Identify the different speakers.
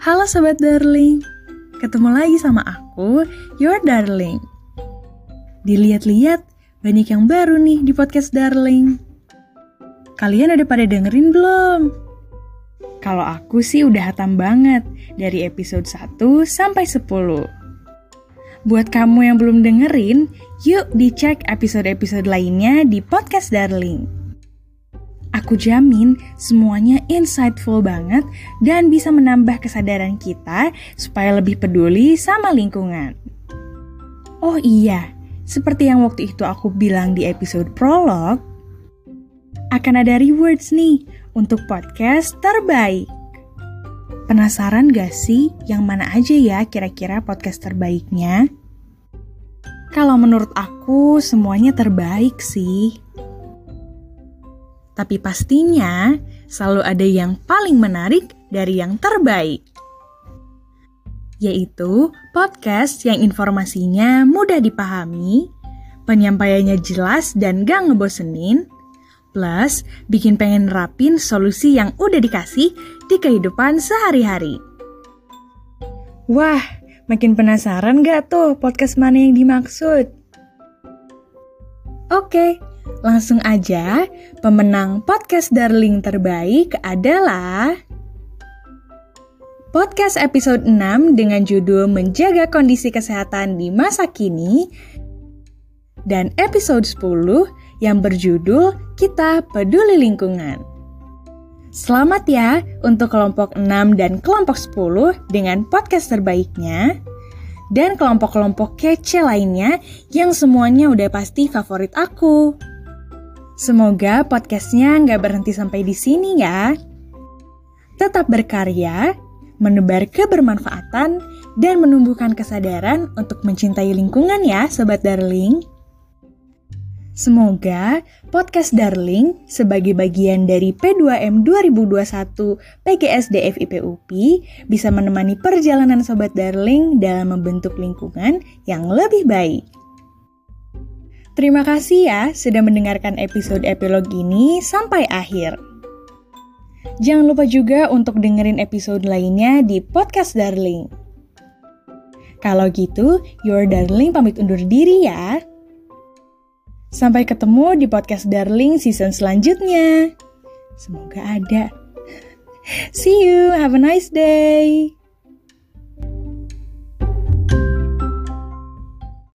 Speaker 1: Halo Sobat Darling, ketemu lagi sama aku, Your Darling. Dilihat-lihat, banyak yang baru nih di podcast Darling. Kalian udah pada dengerin belum? Kalau aku sih udah hatam banget, dari episode 1 sampai 10. Buat kamu yang belum dengerin, yuk dicek episode-episode lainnya di podcast Darling. Aku jamin semuanya insightful banget dan bisa menambah kesadaran kita supaya lebih peduli sama lingkungan. Oh iya, seperti yang waktu itu aku bilang di episode prolog, akan ada rewards nih untuk podcast terbaik. Penasaran gak sih yang mana aja ya kira-kira podcast terbaiknya? Kalau menurut aku semuanya terbaik sih. Tapi pastinya selalu ada yang paling menarik dari yang terbaik. Yaitu podcast yang informasinya mudah dipahami, penyampaiannya jelas dan gak ngebosenin, plus bikin pengen rapin solusi yang udah dikasih di kehidupan sehari-hari. Wah, makin penasaran gak tuh podcast mana yang dimaksud? Oke, Langsung aja, pemenang podcast Darling terbaik adalah Podcast episode 6 dengan judul Menjaga Kondisi Kesehatan di Masa Kini dan episode 10 yang berjudul Kita Peduli Lingkungan. Selamat ya untuk kelompok 6 dan kelompok 10 dengan podcast terbaiknya dan kelompok-kelompok kece lainnya yang semuanya udah pasti favorit aku. Semoga podcastnya nggak berhenti sampai di sini ya. Tetap berkarya, menebar kebermanfaatan, dan menumbuhkan kesadaran untuk mencintai lingkungan ya Sobat Darling. Semoga podcast Darling sebagai bagian dari P2M 2021 PGSDF IPUP bisa menemani perjalanan Sobat Darling dalam membentuk lingkungan yang lebih baik. Terima kasih ya sudah mendengarkan episode epilog ini sampai akhir. Jangan lupa juga untuk dengerin episode lainnya di Podcast Darling. Kalau gitu, Your Darling pamit undur diri ya. Sampai ketemu di Podcast Darling season selanjutnya. Semoga ada. See you, have a nice day.